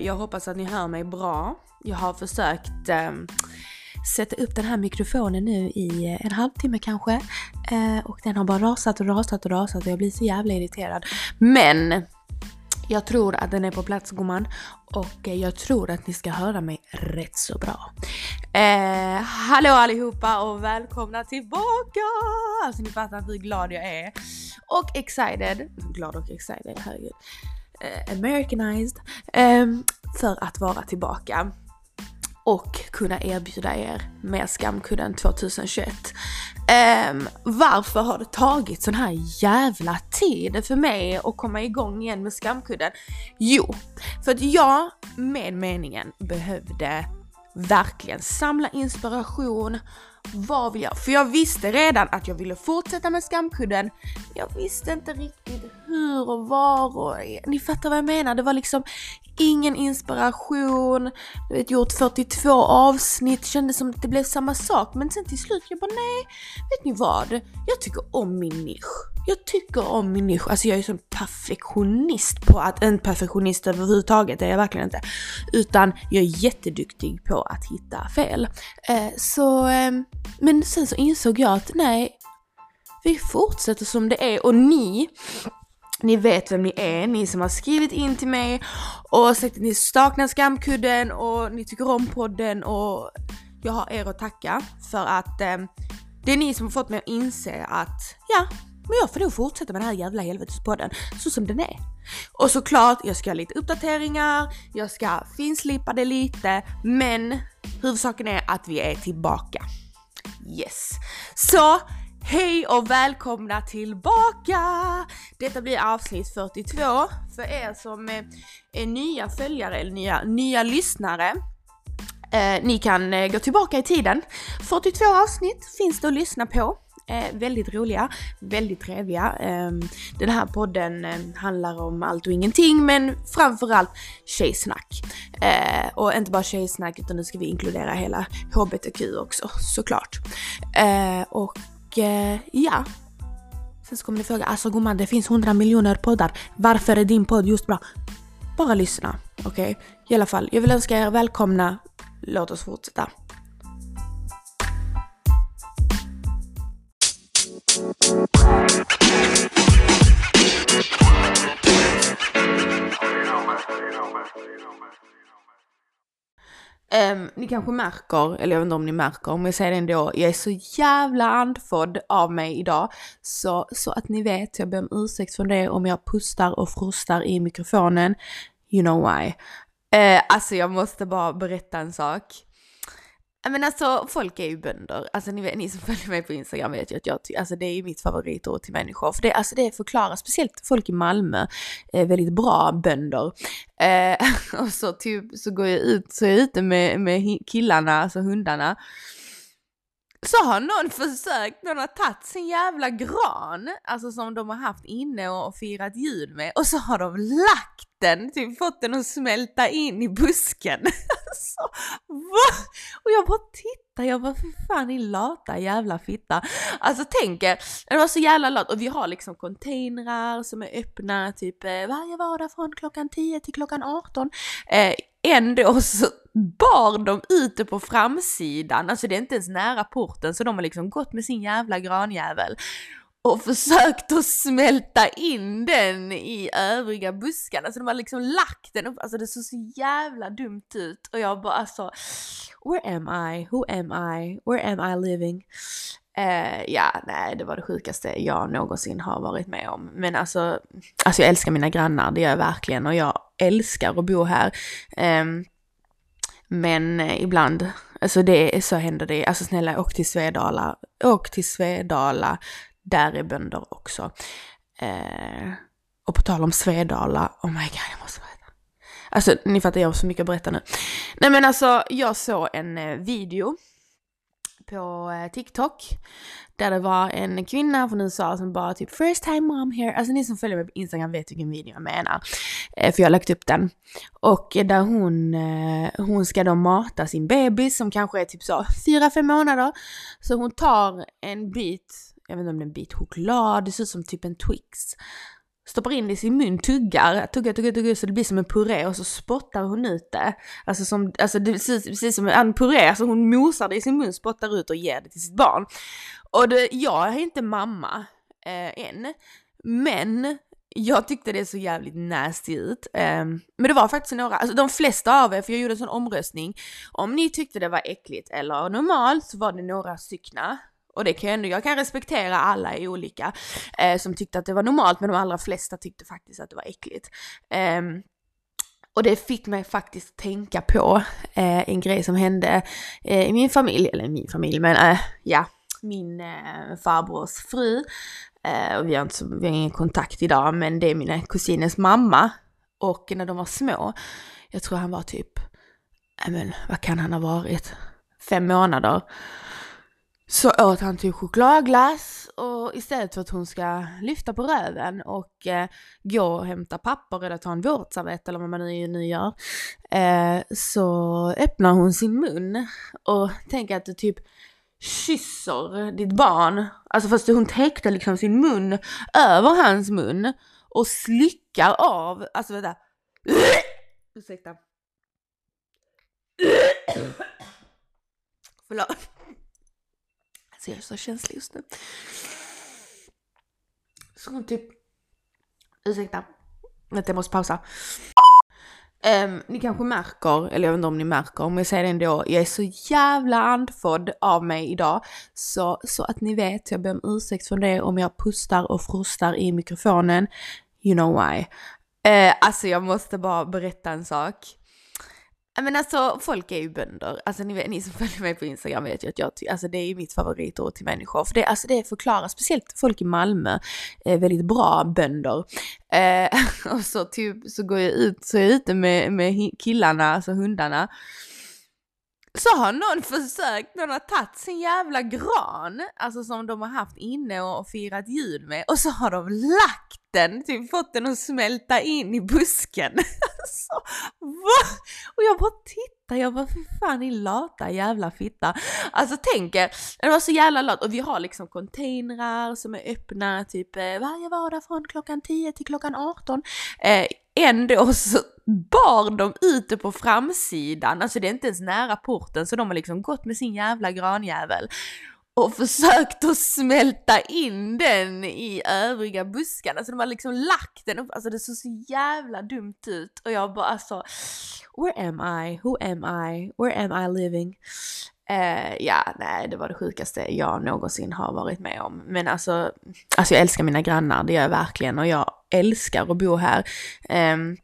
Jag hoppas att ni hör mig bra. Jag har försökt sätta upp den här mikrofonen nu i en halvtimme kanske. Och den har bara rasat och rasat och rasat och jag blir så jävla irriterad. Men jag tror att den är på plats gumman och eh, jag tror att ni ska höra mig rätt så bra. Eh, hallå allihopa och välkomna tillbaka! Alltså ni fattar inte hur glad jag är. Och excited, glad och excited, herregud. Eh, Americanized. Eh, för att vara tillbaka och kunna erbjuda er mer Skamkudden 2021. Um, varför har det tagit sån här jävla tid för mig att komma igång igen med Skamkudden? Jo, för att jag med meningen behövde verkligen samla inspiration. Vad vill jag? För jag visste redan att jag ville fortsätta med Skamkudden. Jag visste inte riktigt hur och var och ni fattar vad jag menar. Det var liksom ingen inspiration, du vet gjort 42 avsnitt, kändes som att det blev samma sak. Men sen till slut, jag bara nej, vet ni vad? Jag tycker om min nisch. Jag tycker om min nisch, alltså jag är som perfektionist på att, en perfektionist överhuvudtaget är jag verkligen inte. Utan jag är jätteduktig på att hitta fel. Eh, så, eh, men sen så insåg jag att nej, vi fortsätter som det är och ni ni vet vem ni är, ni som har skrivit in till mig och sagt att ni saknar skamkudden och ni tycker om podden och jag har er att tacka för att eh, det är ni som har fått mig att inse att ja, men jag får nog fortsätta med den här jävla helvetespodden så som den är. Och såklart, jag ska ha lite uppdateringar, jag ska finslipa det lite, men huvudsaken är att vi är tillbaka. Yes. Så Hej och välkomna tillbaka! Detta blir avsnitt 42 för er som eh, är nya följare eller nya, nya lyssnare. Eh, ni kan eh, gå tillbaka i tiden. 42 avsnitt finns det att lyssna på. Eh, väldigt roliga, väldigt trevliga. Eh, den här podden eh, handlar om allt och ingenting men framförallt tjejsnack. Eh, och inte bara tjejsnack utan nu ska vi inkludera hela HBTQ också såklart. Eh, och eh, ja. Sen så kommer ni fråga, alltså gumman det finns hundra miljoner poddar. Varför är din podd just bra? Bara lyssna, okej? Okay? I alla fall, jag vill önska er välkomna. Låt oss fortsätta. Um, ni kanske märker, eller jag vet inte om ni märker, men jag säger det ändå, jag är så jävla andfådd av mig idag. Så, så att ni vet, jag ber om ursäkt för det om jag pustar och frustar i mikrofonen. You know why. Uh, alltså jag måste bara berätta en sak. Men alltså folk är ju bönder. Alltså ni, vet, ni som följer mig på Instagram vet ju att jag alltså det är mitt favoritord till människor. För det, alltså det förklarar speciellt folk i Malmö eh, väldigt bra bönder. Eh, och så typ så går jag ut, så är jag ute med, med killarna, alltså hundarna så har någon försökt, någon har tagit sin jävla gran, alltså som de har haft inne och firat jul med och så har de lagt den, typ fått den att smälta in i busken. alltså, va? Och jag bara tittar, jag bara för fan ni lata jävla fitta. Alltså tänk er, det var så jävla lat och vi har liksom containrar som är öppna typ eh, varje vardag från klockan 10 till klockan 18. Eh, ändå så bar de ut det på framsidan, alltså det är inte ens nära porten så de har liksom gått med sin jävla granjävel och försökt att smälta in den i övriga buskarna. Alltså de har liksom lagt den upp, alltså det såg så jävla dumt ut och jag bara alltså, where am I? Who am I? Where am I living? Uh, ja, nej, det var det sjukaste jag någonsin har varit med om. Men alltså, alltså jag älskar mina grannar, det gör jag verkligen och jag älskar att bo här. Um, men eh, ibland, alltså det, så händer det. Alltså snälla åk till Svedala, åk till Svedala, där är bönder också. Eh, och på tal om Svedala, oh my god jag måste berätta. Alltså ni fattar, jag har så mycket att berätta nu. Nej men alltså jag såg en eh, video på eh, TikTok där det var en kvinna från USA som bara typ first time mom here. Alltså ni som följer mig på Instagram vet vilken video jag menar. Eh, för jag har lagt upp den. Och där hon, hon ska då mata sin bebis som kanske är typ så 4-5 månader. Så hon tar en bit jag vet inte om det är en bit choklad, det ser ut som typ en Twix. Stoppar in det i sin mun, tuggar, tuggar, tuggar, tuggar så det blir som en puré och så spottar hon ut det. Alltså, som, alltså det ser ut precis som en puré, alltså hon mosar det i sin mun, spottar ut och ger det till sitt barn. Och det, jag är inte mamma eh, än, men jag tyckte det så jävligt nasty ut. Um, men det var faktiskt några, alltså de flesta av er, för jag gjorde en sån omröstning, om ni tyckte det var äckligt eller normalt så var det några styckna. Och det kan jag ändå, jag kan respektera alla i olika eh, som tyckte att det var normalt men de allra flesta tyckte faktiskt att det var äckligt. Eh, och det fick mig faktiskt tänka på eh, en grej som hände eh, i min familj, eller min familj men eh, ja, min eh, farbrors fru Eh, och vi har, inte, vi har ingen kontakt idag, men det är mina eh, kusiners mamma. Och när de var små, jag tror han var typ, men vad kan han ha varit? Fem månader. Så åt han typ chokladglass och istället för att hon ska lyfta på röven och eh, gå och hämta papper eller ta en våtservett eller vad man nu, nu gör. Eh, så öppnar hon sin mun och tänker att du typ kysser ditt barn, alltså fast hon täckte liksom sin mun över hans mun och slickar av, alltså vänta. Ursäkta. Förlåt. Alltså jag är så känslig just nu. Så hon typ, ursäkta. Vänta jag måste pausa. Um, ni kanske märker, eller jag vet inte om ni märker, men jag säger det ändå, jag är så jävla andfådd av mig idag. Så, så att ni vet, jag ber om ursäkt för det om jag pustar och frustar i mikrofonen. You know why. Uh, alltså jag måste bara berätta en sak. Men alltså folk är ju bönder, alltså ni, vet, ni som följer mig på Instagram vet ju att jag alltså det är ju mitt favoritord till människor. För det, alltså det förklarar speciellt folk i Malmö, eh, väldigt bra bönder. Eh, och så typ så går jag ut, så är jag ute med, med killarna, alltså hundarna så har någon försökt, någon har tagit sin jävla gran, alltså som de har haft inne och firat jul med och så har de lagt den, typ fått den att smälta in i busken. alltså, va? Och jag bara tittar, jag bara för fan din lata jävla fitta. Alltså tänk er, det var så jävla lat och vi har liksom containrar som är öppna typ eh, varje vardag från klockan 10 till klockan 18. Eh, ändå så bar de ute på framsidan, alltså det är inte ens nära porten, så de har liksom gått med sin jävla granjävel och försökt att smälta in den i övriga buskarna. Alltså de har liksom lagt den upp, alltså det såg så jävla dumt ut. Och jag bara alltså, where am I? Who am I? Where am I living? Uh, ja, nej, det var det sjukaste jag någonsin har varit med om. Men alltså, alltså jag älskar mina grannar, det gör jag verkligen. Och jag älskar att bo här. Um,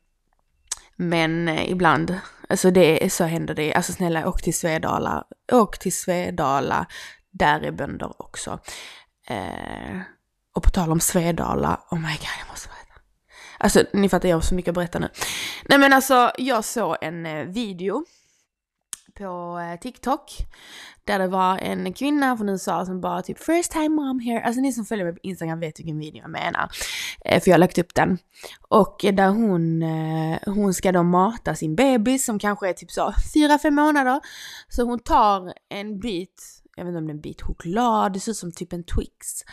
men ibland, alltså det, så händer det. Alltså snälla åk till Svedala, åk till Svedala, där är bönder också. Eh, och på tal om Svedala, oh my god jag måste berätta. Alltså ni fattar, jag har så mycket att berätta nu. Nej men alltså jag såg en eh, video på eh, TikTok där det var en kvinna från USA som bara typ first time mom here. Alltså ni som följer mig på Instagram vet vilken video jag menar. Eh, för jag har lagt upp den. Och där hon, eh, hon ska då mata sin bebis som kanske är typ så 4-5 månader. Så hon tar en bit, jag vet inte om det är en bit choklad, det ser ut som typ en Twix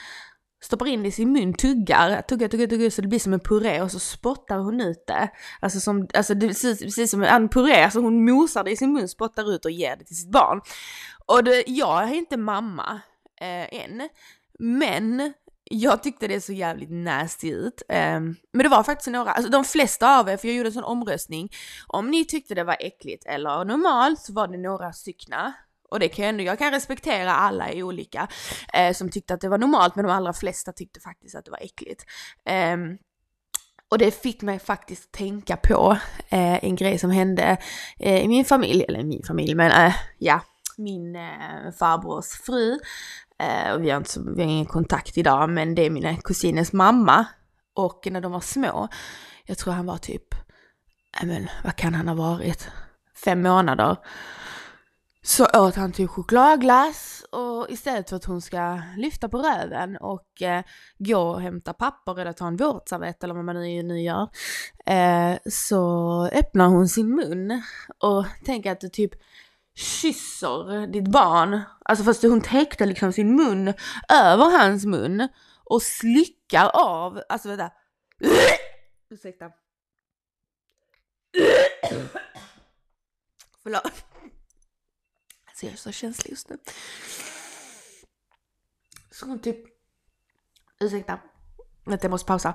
stoppar in det i sin mun, tuggar, tuggar, tuggar, tuggar så det blir som en puré och så spottar hon ut det. Alltså, som, alltså det ser precis som en puré, alltså hon mosar det i sin mun, spottar ut och ger det till sitt barn. Och det, jag är inte mamma eh, än, men jag tyckte det så jävligt nasty ut. Um, men det var faktiskt några, alltså de flesta av er, för jag gjorde en sån omröstning, om ni tyckte det var äckligt eller normalt så var det några styckna och det kan jag ändå, jag kan respektera alla i olika eh, som tyckte att det var normalt men de allra flesta tyckte faktiskt att det var äckligt. Eh, och det fick mig faktiskt tänka på eh, en grej som hände eh, i min familj, eller i min familj men eh, ja, min eh, farbrors fru. Eh, och vi har, inte, vi har ingen kontakt idag men det är mina kusines mamma. Och när de var små, jag tror han var typ, men vad kan han ha varit? Fem månader så åt han typ chokladglass och istället för att hon ska lyfta på röven och eh, gå och hämta papper eller ta en våtservett eller vad man nu, nu gör, eh, så öppnar hon sin mun och tänker att du typ kysser ditt barn, alltså fast hon täckte liksom sin mun över hans mun och slickar av, alltså vänta. Ursäkta. Förlåt. Alltså jag är så känslig just nu. Så hon typ, ursäkta, vänta jag måste pausa.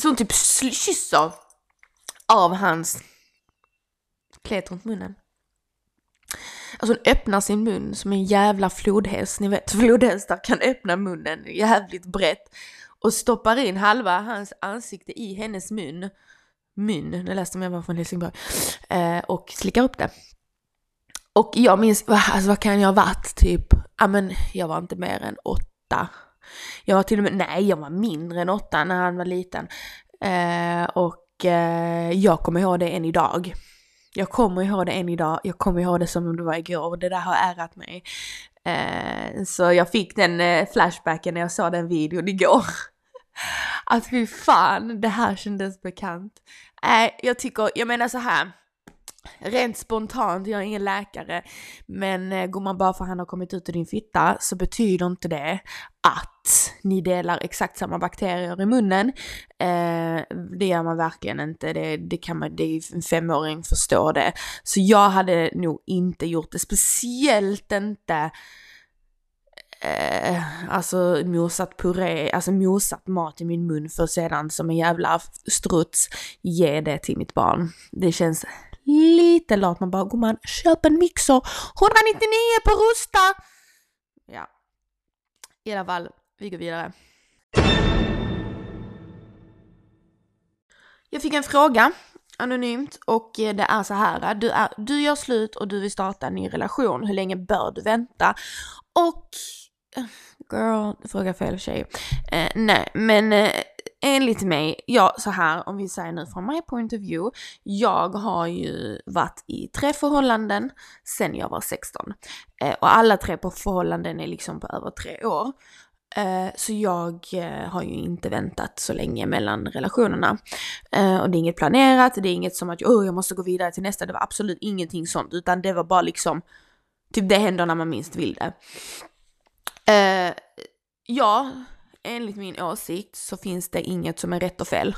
Så hon typ kysser av hans klet runt munnen. Alltså hon öppnar sin mun som en jävla flodhäst. Ni vet flodhästar kan öppna munnen jävligt brett. Och stoppar in halva hans ansikte i hennes mun. Mun, nu läste jag var från Helsingborg. Eh, och slickar upp det. Och jag minns, alltså vad kan jag ha varit? Typ, ja men jag var inte mer än åtta. Jag var till och med, nej jag var mindre än åtta när han var liten. Eh, och eh, jag kommer ihåg det än idag. Jag kommer ihåg det än idag, jag kommer ihåg det som om det var igår och det där har ärat mig. Eh, så jag fick den eh, flashbacken när jag såg den videon igår. att fy fan, det här kändes bekant. Nej, jag tycker, jag menar så här rent spontant, jag är ingen läkare, men gumman går man bara för att han har kommit ut ur din fitta så betyder inte det att ni delar exakt samma bakterier i munnen. Eh, det gör man verkligen inte, det, det kan man, det är en femåring förstår det. Så jag hade nog inte gjort det, speciellt inte eh, alltså mosat puré, alltså mosat mat i min mun för sedan som en jävla struts ge det till mitt barn. Det känns lite lat. Man bara, gumman, köp en mixer, 199 på Rusta! Ja, i alla fall, vi går vidare. Jag fick en fråga anonymt och eh, det är så här. Eh, du, är, du gör slut och du vill starta en ny relation. Hur länge bör du vänta? Och eh, girl, fråga fel tjej. Eh, nej, men eh, enligt mig, ja så här om vi säger nu från my point of view, jag har ju varit i tre förhållanden sen jag var 16. Eh, och alla tre på förhållanden är liksom på över tre år. Eh, så jag eh, har ju inte väntat så länge mellan relationerna. Eh, och det är inget planerat, det är inget som att oh, jag måste gå vidare till nästa, det var absolut ingenting sånt, utan det var bara liksom, typ det händer när man minst vill det. Eh, ja, enligt min åsikt så finns det inget som är rätt och fel.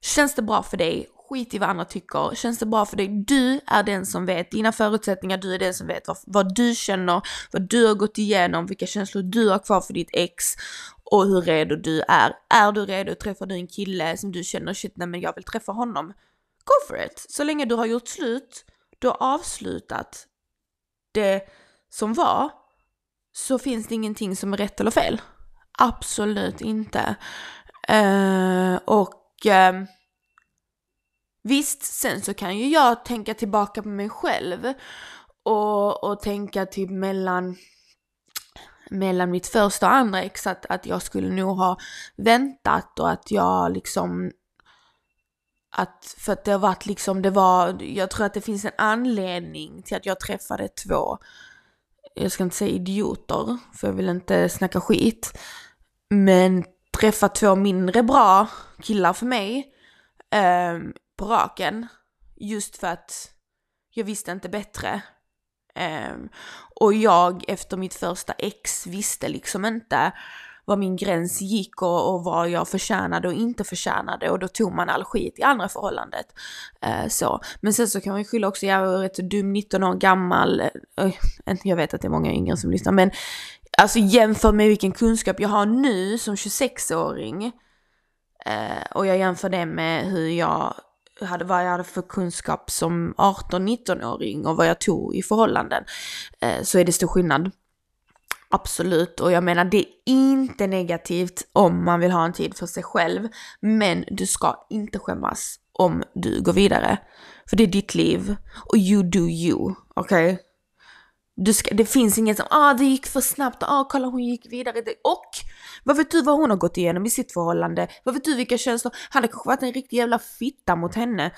Känns det bra för dig? Skit i vad andra tycker. Känns det bra för dig? Du är den som vet dina förutsättningar, du är den som vet vad, vad du känner, vad du har gått igenom, vilka känslor du har kvar för ditt ex och hur redo du är. Är du redo? Träffar du en kille som du känner, shit nej men jag vill träffa honom. Go for it! Så länge du har gjort slut, du har avslutat det som var, så finns det ingenting som är rätt eller fel. Absolut inte. Uh, och uh, visst, sen så kan ju jag tänka tillbaka på mig själv och, och tänka typ mellan mellan mitt första och andra ex att, att jag skulle nog ha väntat och att jag liksom att för att det har varit liksom, det var, jag tror att det finns en anledning till att jag träffade två, jag ska inte säga idioter, för jag vill inte snacka skit, men träffa två mindre bra killar för mig eh, på raken. Just för att jag visste inte bättre. Eh, och jag efter mitt första ex visste liksom inte var min gräns gick och, och vad jag förtjänade och inte förtjänade och då tog man all skit i andra förhållandet. Eh, så. Men sen så kan man ju skylla också, jag var rätt så dum, 19 år gammal, eh, jag vet att det är många yngre som lyssnar, men alltså jämför med vilken kunskap jag har nu som 26-åring eh, och jag jämför det med hur jag hade, vad jag hade för kunskap som 18-19-åring och vad jag tog i förhållanden eh, så är det stor skillnad. Absolut, och jag menar det är inte negativt om man vill ha en tid för sig själv, men du ska inte skämmas om du går vidare. För det är ditt liv och you do you, okej? Okay? Du ska, det finns inget som ah det gick för snabbt, ah kolla hon gick vidare. Och vad vet du vad hon har gått igenom i sitt förhållande? Vad vet du vilka känslor? Han har kanske varit en riktig jävla fitta mot henne.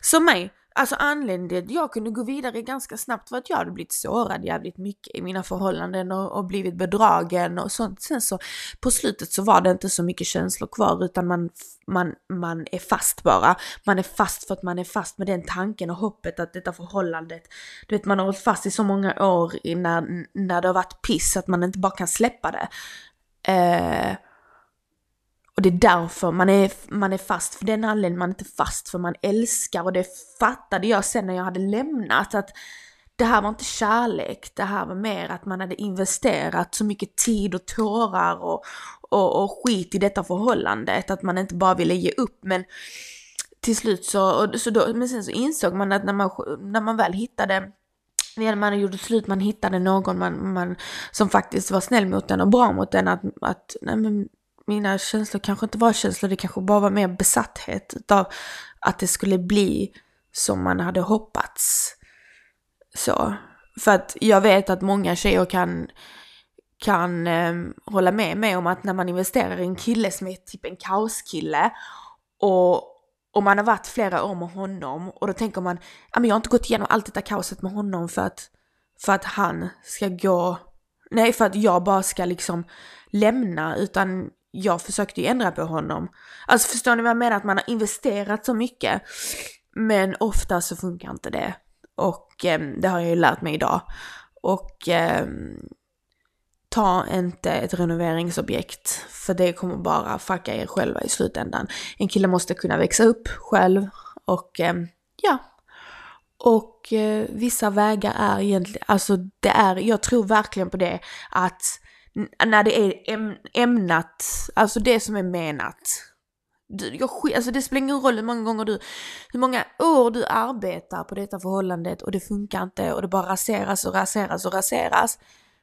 Som mig. Alltså anledningen till att jag kunde gå vidare ganska snabbt var att jag hade blivit sårad jävligt mycket i mina förhållanden och, och blivit bedragen och sånt. Sen så på slutet så var det inte så mycket känslor kvar utan man, man, man är fast bara. Man är fast för att man är fast med den tanken och hoppet att detta förhållandet, du vet man har hållit fast i så många år när, när det har varit piss att man inte bara kan släppa det. Eh, och det är därför man är, man är fast, för den anledningen man är inte fast, för man älskar. Och det fattade jag sen när jag hade lämnat att det här var inte kärlek, det här var mer att man hade investerat så mycket tid och tårar och, och, och skit i detta förhållandet, att man inte bara ville ge upp. Men till slut så, och, så då, men sen så insåg man att när man, när man väl hittade när man gjorde slut, man hittade någon man, man, som faktiskt var snäll mot en och bra mot en, att, att nej men, mina känslor kanske inte var känslor, det kanske bara var mer besatthet av att det skulle bli som man hade hoppats. Så. För att jag vet att många tjejer kan, kan eh, hålla med mig om att när man investerar i en kille som är typ en kaoskille och, och man har varit flera år med honom och då tänker man, ja men jag har inte gått igenom allt detta kaoset med honom för att, för att han ska gå, nej för att jag bara ska liksom lämna utan jag försökte ju ändra på honom. Alltså förstår ni vad jag menar? Att man har investerat så mycket. Men ofta så funkar inte det. Och eh, det har jag ju lärt mig idag. Och eh, ta inte ett renoveringsobjekt för det kommer bara fucka er själva i slutändan. En kille måste kunna växa upp själv och eh, ja. Och eh, vissa vägar är egentligen, alltså det är, jag tror verkligen på det att när det är ämnat, alltså det som är menat. Du, jag, alltså det spelar ingen roll hur många gånger du, hur många år du arbetar på detta förhållandet och det funkar inte och det bara raseras och raseras och raseras.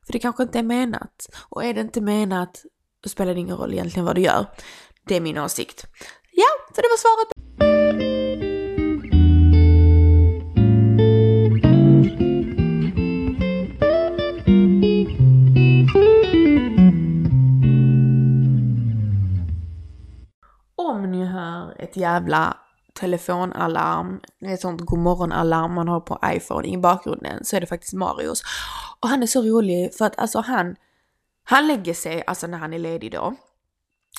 För det kanske inte är menat. Och är det inte menat, då spelar det ingen roll egentligen vad du gör. Det är min åsikt. Ja, så det var svaret. Om ni hör ett jävla telefonalarm, ett sånt godmorgonalarm man har på iPhone i bakgrunden så är det faktiskt Marius. Och han är så rolig för att alltså han, han lägger sig, alltså när han är ledig då,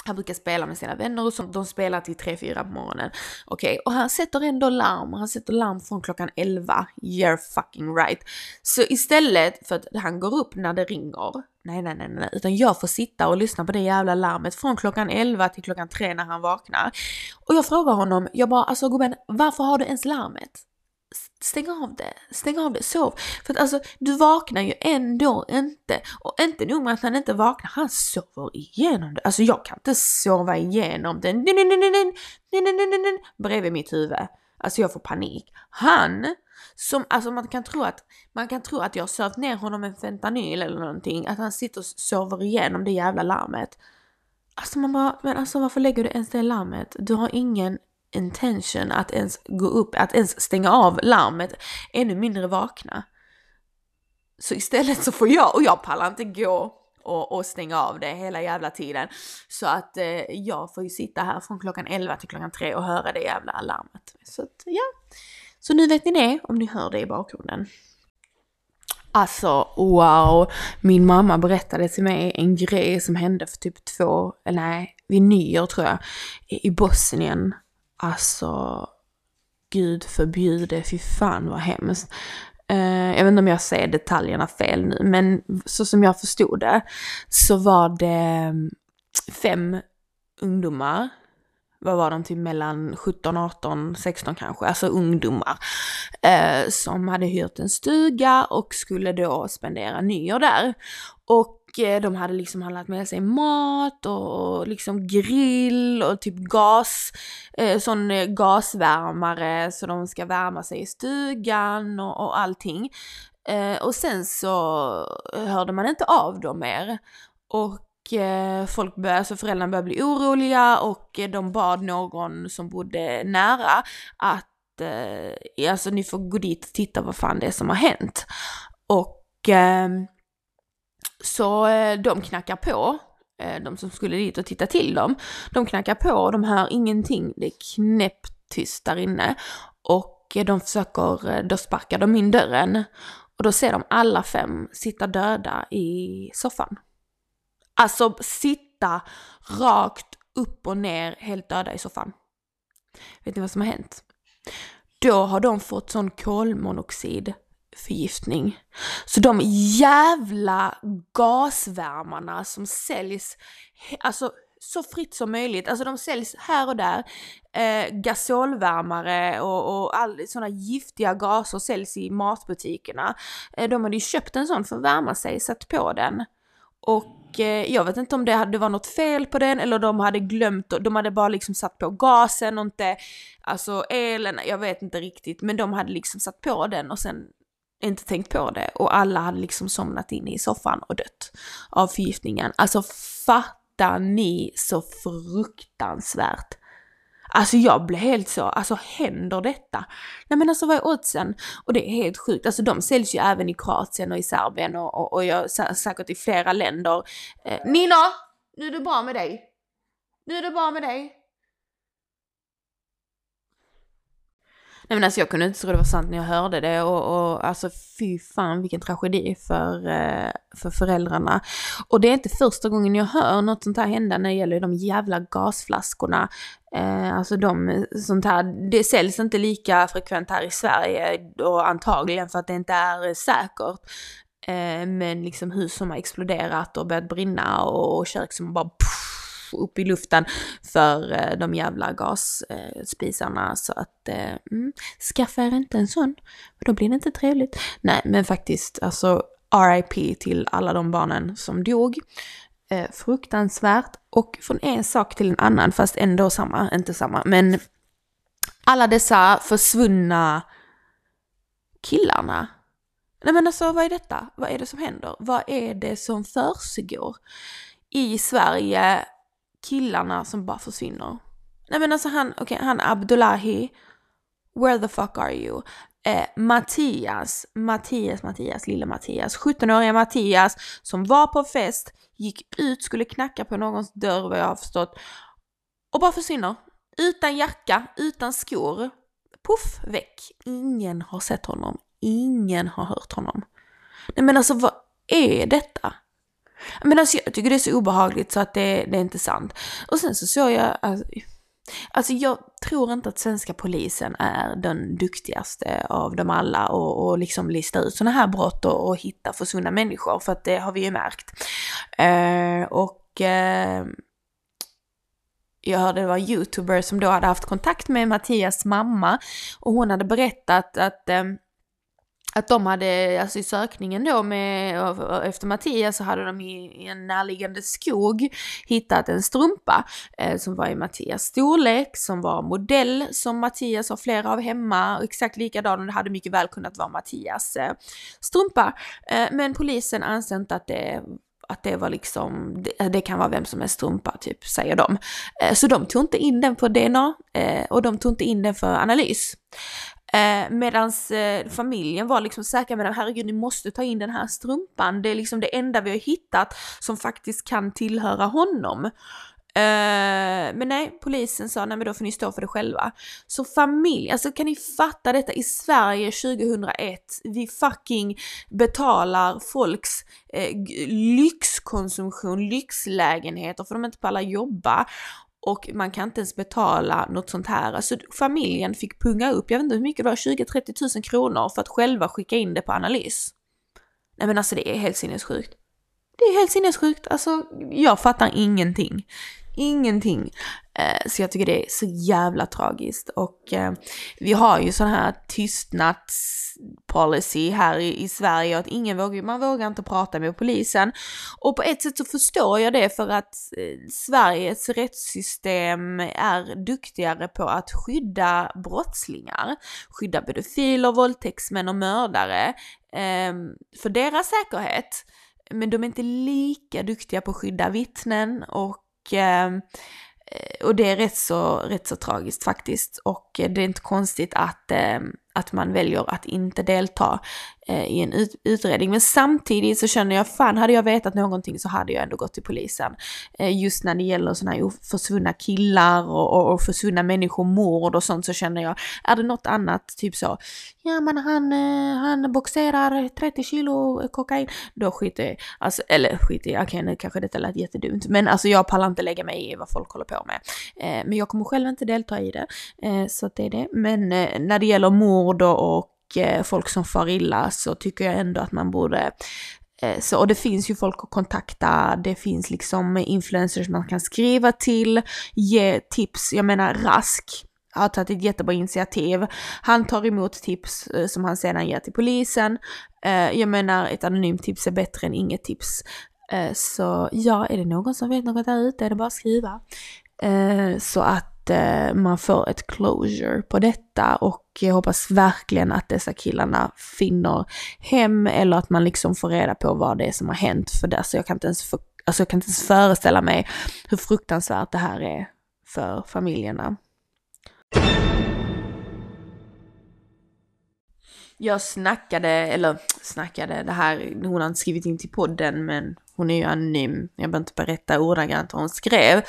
han brukar spela med sina vänner och så. De spelar till 3-4 på morgonen. Okej, okay. och han sätter ändå larm. Han sätter larm från klockan 11. You're fucking right. Så istället för att han går upp när det ringer. Nej, nej, nej, nej, utan jag får sitta och lyssna på det jävla larmet från klockan 11 till klockan 3 när han vaknar. Och jag frågar honom, jag bara alltså gubben, varför har du ens larmet? Stäng av det, stäng av det, sov. För att alltså, du vaknar ju ändå inte. Och inte nog med att han inte vaknar, han sover igenom det. Alltså jag kan inte sova igenom det bredvid mitt huvud. Alltså jag får panik. Han, som, alltså man kan tro att, man kan tro att jag har sövt ner honom med fentanyl eller någonting, att han sitter och sover igenom det jävla larmet. Alltså man bara, men alltså varför lägger du ens det larmet? Du har ingen intention att ens gå upp, att ens stänga av larmet, ännu mindre vakna. Så istället så får jag, och jag pallar inte gå och, och stänga av det hela jävla tiden. Så att eh, jag får ju sitta här från klockan 11 till klockan 3 och höra det jävla alarmet. Så att ja, så nu vet ni det om ni hör det i bakgrunden. Alltså wow, min mamma berättade till mig en grej som hände för typ två, eller nej, vid nyår tror jag, i Bosnien. Alltså, gud förbjude, fy fan vad hemskt. Uh, jag vet inte om jag säger detaljerna fel nu, men så som jag förstod det så var det mm, fem ungdomar, vad var de, till typ mellan 17, 18, 16 kanske, alltså ungdomar, uh, som hade hyrt en stuga och skulle då spendera nyår där. Och de hade liksom handlat med sig mat och liksom grill och typ gas, eh, sån eh, gasvärmare så de ska värma sig i stugan och, och allting. Eh, och sen så hörde man inte av dem mer. Och eh, folk började, alltså föräldrarna började bli oroliga och de bad någon som bodde nära att alltså ni får gå dit och titta vad fan det är som har hänt. Och ehm, så eh, de knackar på, eh, de som skulle dit och titta till dem. De knackar på och de hör ingenting, det är knäpptyst där inne. Och eh, de försöker, då sparkar de in dörren och då ser de alla fem sitta döda i soffan. Alltså sitta rakt upp och ner helt döda i soffan. Vet ni vad som har hänt? Då har de fått sån kolmonoxid förgiftning. Så de jävla gasvärmarna som säljs, alltså så fritt som möjligt. Alltså de säljs här och där. Eh, gasolvärmare och, och all, sådana giftiga gaser säljs i matbutikerna. Eh, de hade ju köpt en sån för att värma sig, satt på den. Och eh, jag vet inte om det, hade, det var något fel på den eller de hade glömt, de hade bara liksom satt på gasen och inte, alltså elen, jag vet inte riktigt, men de hade liksom satt på den och sen inte tänkt på det och alla hade liksom somnat in i soffan och dött av förgiftningen. Alltså fattar ni så fruktansvärt? Alltså jag blev helt så, alltså händer detta? Nej men alltså vad är oddsen? Och det är helt sjukt, alltså de säljs ju även i Kroatien och i Serbien och, och, och jag, säkert i flera länder. Eh, Nina! Nu är det bra med dig. Nu är det bra med dig. Nej men alltså jag kunde inte tro det var sant när jag hörde det och, och alltså fy fan vilken tragedi för, eh, för föräldrarna. Och det är inte första gången jag hör något sånt här hända när det gäller de jävla gasflaskorna. Eh, alltså de, eh, sånt här, det säljs inte lika frekvent här i Sverige och antagligen för att det inte är säkert. Eh, men liksom hus som har exploderat och börjat brinna och kök som bara pff, upp i luften för eh, de jävla gasspisarna. Så att eh, mm, skaffa er inte en sån, för då blir det inte trevligt. Nej, men faktiskt alltså RIP till alla de barnen som dog. Eh, fruktansvärt. Och från en sak till en annan, fast ändå samma, inte samma. Men alla dessa försvunna killarna. Nej men alltså vad är detta? Vad är det som händer? Vad är det som försiggår? I Sverige killarna som bara försvinner. Nej men alltså han, okej, okay, han Abdullahi, where the fuck are you? Eh, Mattias, Mattias, Mattias, lilla Mattias, 17-åriga Mattias som var på fest, gick ut, skulle knacka på någons dörr vad jag har förstått och bara försvinner. Utan jacka, utan skor. Puff, väck. Ingen har sett honom. Ingen har hört honom. Nej men alltså vad är detta? Men alltså jag tycker det är så obehagligt så att det, det är inte sant. Och sen så såg jag, alltså, alltså, jag tror inte att svenska polisen är den duktigaste av dem alla och, och liksom lista ut sådana här brott och, och hitta försvunna människor för att det har vi ju märkt. Uh, och uh, jag hörde det var en youtuber som då hade haft kontakt med Mattias mamma och hon hade berättat att um, att de hade, alltså i sökningen då med, efter Mattias så hade de i, en närliggande skog hittat en strumpa eh, som var i Mattias storlek, som var modell som Mattias har flera av hemma, och exakt likadan och det hade mycket väl kunnat vara Mattias eh, strumpa. Eh, men polisen anser inte att det att det var liksom, det, det, kan vara vem som är strumpa typ, säger de. Eh, så de tog inte in den på DNA eh, och de tog inte in den för analys. Eh, medans eh, familjen var liksom säkra med att herregud ni måste ta in den här strumpan, det är liksom det enda vi har hittat som faktiskt kan tillhöra honom. Uh, men nej, polisen sa nej men då får ni stå för det själva. Så familj, alltså kan ni fatta detta i Sverige 2001? Vi fucking betalar folks eh, lyxkonsumtion, lyxlägenheter för de inte pallar jobba och man kan inte ens betala något sånt här. Alltså familjen fick punga upp, jag vet inte hur mycket det var, 20-30 000 kronor för att själva skicka in det på analys. Nej men alltså det är helt sinnessjukt. Det är helt sinnessjukt, alltså jag fattar ingenting ingenting. Eh, så jag tycker det är så jävla tragiskt. Och eh, vi har ju sån här tystnadspolicy här i, Sverige att ingen vågar, man vågar inte prata med polisen. Och på ett sätt så förstår jag det för att eh, Sveriges rättssystem är duktigare på att skydda brottslingar, skydda pedofiler, våldtäktsmän och mördare ehm, för deras säkerhet. Men de är inte lika duktiga på att skydda vittnen och Ehm, eh, och det är rätt så, rätt så tragiskt faktiskt. Och eh, det är inte konstigt att, ehm, att man väljer att inte delta eh, i en ut utredning. Men samtidigt så känner jag, fan hade jag vetat någonting så hade jag ändå gått till polisen. Eh, just när det gäller sådana här försvunna killar och, och, och försvunna människor, mord och sånt så känner jag, är det något annat, typ så, ja men han, eh, han boxerar 30 kilo kokain, då skiter jag alltså, eller skiter jag, okej okay, nu kanske detta lät jättedumt, men alltså jag pallar inte lägga mig i vad folk håller på med. Eh, men jag kommer själv inte delta i det, eh, så det är det. Men eh, när det gäller mord och, och eh, folk som far illa så tycker jag ändå att man borde eh, så, och det finns ju folk att kontakta, det finns liksom influencers man kan skriva till, ge tips, jag menar Rask har tagit ett jättebra initiativ. Han tar emot tips eh, som han sedan ger till polisen. Eh, jag menar ett anonymt tips är bättre än inget tips. Så ja, är det någon som vet något där ute är det bara att skriva. Så att att eh, man får ett closure på detta och jag hoppas verkligen att dessa killarna finner hem eller att man liksom får reda på vad det är som har hänt för det. Så jag kan inte ens, för, alltså jag kan inte ens föreställa mig hur fruktansvärt det här är för familjerna. Jag snackade, eller snackade, det här, hon har inte skrivit in till podden men hon är ju anonym. Jag behöver inte berätta ordagrant vad hon skrev.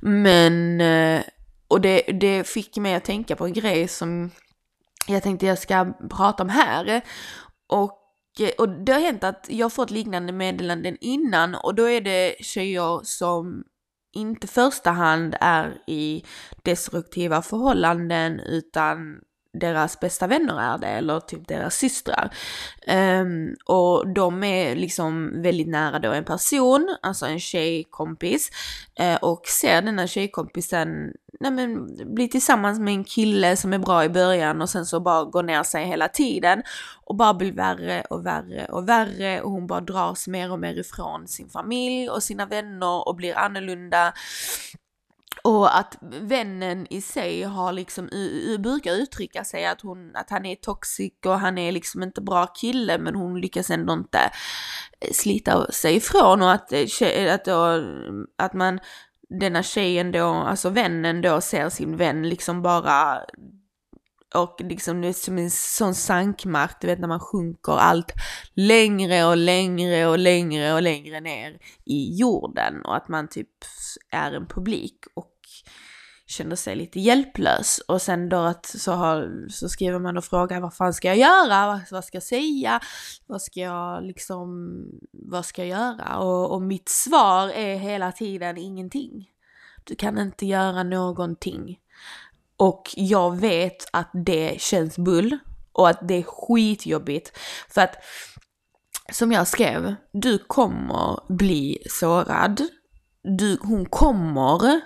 Men eh, och det, det fick mig att tänka på en grej som jag tänkte jag ska prata om här. Och, och det har hänt att jag har fått liknande meddelanden innan och då är det tjejer som inte första hand är i destruktiva förhållanden utan deras bästa vänner är det, eller typ deras systrar. Um, och de är liksom väldigt nära då en person, alltså en tjejkompis, uh, och ser denna tjejkompisen nej men, bli tillsammans med en kille som är bra i början och sen så bara går ner sig hela tiden och bara blir värre och värre och värre. Och hon bara dras mer och mer ifrån sin familj och sina vänner och blir annorlunda. Och att vännen i sig har liksom, brukar uttrycka sig att, hon, att han är toxic och han är liksom inte bra kille men hon lyckas ändå inte slita sig ifrån och att, att, då, att man, denna tjejen då, alltså vännen då ser sin vän liksom bara och liksom det är som en sån sankmark, du vet när man sjunker allt längre och längre och längre och längre ner i jorden och att man typ är en publik och känner sig lite hjälplös. Och sen då att så, har, så skriver man och frågar vad fan ska jag göra? Vad, vad ska jag säga? Vad ska jag liksom, vad ska jag göra? Och, och mitt svar är hela tiden ingenting. Du kan inte göra någonting. Och jag vet att det känns bull och att det är skitjobbigt. För att som jag skrev, du kommer bli sårad. Du, hon kommer,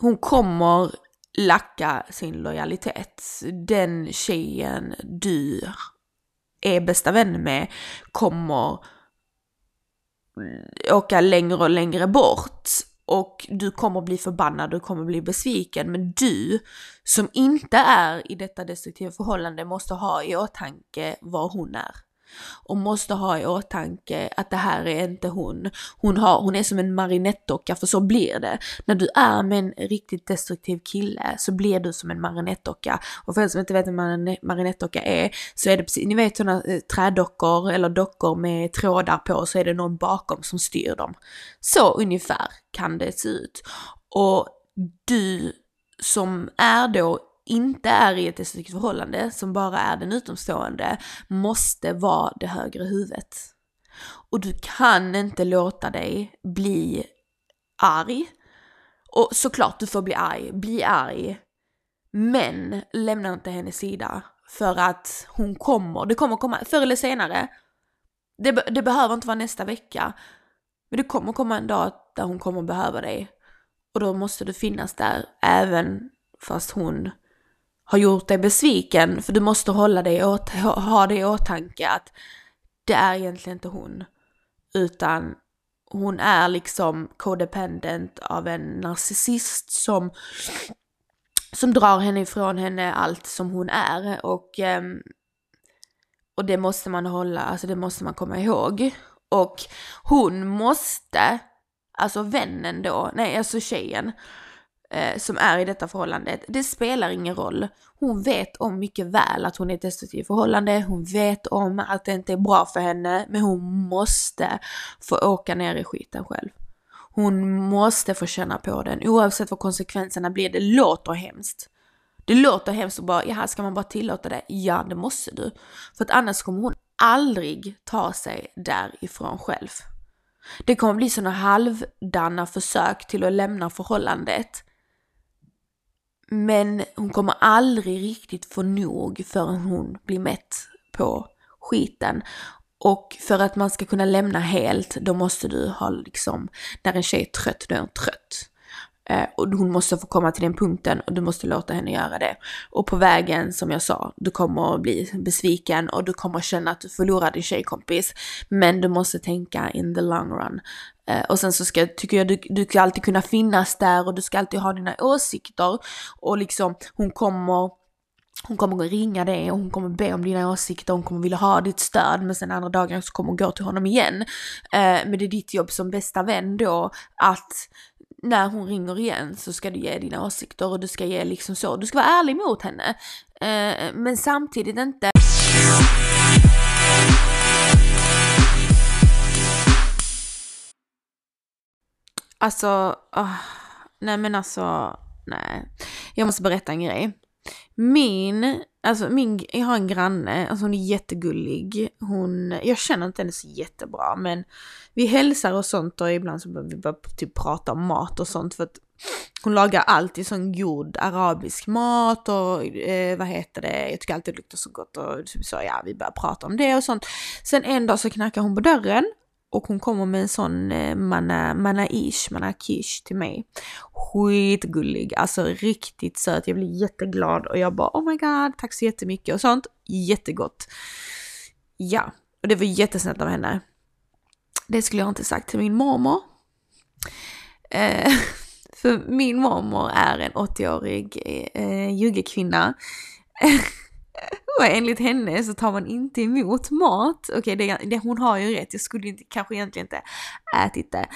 hon kommer lacka sin lojalitet. Den tjejen du är bästa vän med kommer åka längre och längre bort och du kommer bli förbannad, du kommer bli besviken. Men du som inte är i detta destruktiva förhållande måste ha i åtanke vad hon är och måste ha i åtanke att det här är inte hon. Hon, har, hon är som en marionettdocka, för så blir det. När du är med en riktigt destruktiv kille så blir du som en marionettdocka. Och för er som inte vet vad en marionettdocka är så är det precis, ni vet sådana eh, trädockor eller dockor med trådar på så är det någon bakom som styr dem. Så ungefär kan det se ut. Och du som är då inte är i ett destruktivt förhållande, som bara är den utomstående, måste vara det högre huvudet. Och du kan inte låta dig bli arg. Och såklart du får bli arg, bli arg. Men lämna inte hennes sida. För att hon kommer, det kommer komma, förr eller senare. Det, det behöver inte vara nästa vecka. Men det kommer komma en dag där hon kommer behöva dig. Och då måste du finnas där även fast hon har gjort dig besviken, för du måste hålla dig åt, ha det i åtanke att det är egentligen inte hon, utan hon är liksom codependent av en narcissist som, som drar henne ifrån henne allt som hon är och, ehm, och det måste man hålla, alltså det måste man komma ihåg. Och hon måste, alltså vännen då, nej alltså tjejen, eh, som är i detta förhållandet, det spelar ingen roll. Hon vet om mycket väl att hon är i ett destruktivt förhållande, hon vet om att det inte är bra för henne, men hon måste få åka ner i skiten själv. Hon måste få känna på den oavsett vad konsekvenserna blir. Det låter hemskt. Det låter hemskt och bara, jaha, ska man bara tillåta det? Ja, det måste du. För att annars kommer hon aldrig ta sig därifrån själv. Det kommer bli sådana halvdana försök till att lämna förhållandet. Men hon kommer aldrig riktigt få nog förrän hon blir mätt på skiten. Och för att man ska kunna lämna helt, då måste du ha liksom, när en tjej är trött, då är hon trött. Eh, och hon måste få komma till den punkten och du måste låta henne göra det. Och på vägen, som jag sa, du kommer att bli besviken och du kommer känna att du förlorar din tjejkompis. Men du måste tänka in the long run. Eh, och sen så ska, tycker jag, du, du ska alltid kunna finnas där och du ska alltid ha dina åsikter. Och liksom, hon kommer hon kommer att ringa dig och hon kommer be om dina åsikter, hon kommer vilja ha ditt stöd men sen andra dagen så kommer hon gå till honom igen. Eh, men det är ditt jobb som bästa vän då att när hon ringer igen så ska du ge dina åsikter och du ska ge liksom så, du ska vara ärlig mot henne. Eh, men samtidigt inte Alltså, oh, nej men alltså, nej. Jag måste berätta en grej. Min, alltså min, jag har en granne, alltså hon är jättegullig. Hon, jag känner inte henne så jättebra men vi hälsar och sånt och ibland så börjar vi bara typ prata om mat och sånt för att hon lagar alltid sån god arabisk mat och eh, vad heter det, jag tycker alltid det luktar så gott och typ så ja, vi börjar prata om det och sånt. Sen en dag så knackar hon på dörren och hon kommer med en sån eh, mana, manaish, manakish till mig. Skitgullig, alltså riktigt söt. Jag blir jätteglad och jag bara oh my god, tack så jättemycket och sånt. Jättegott. Ja, och det var jättesnällt av henne. Det skulle jag inte sagt till min mormor. Eh, för min mormor är en 80-årig eh, eh juggekvinna. Och enligt henne så tar man inte emot mat. Okej, okay, det, det, hon har ju rätt, jag skulle inte, kanske egentligen inte ätit det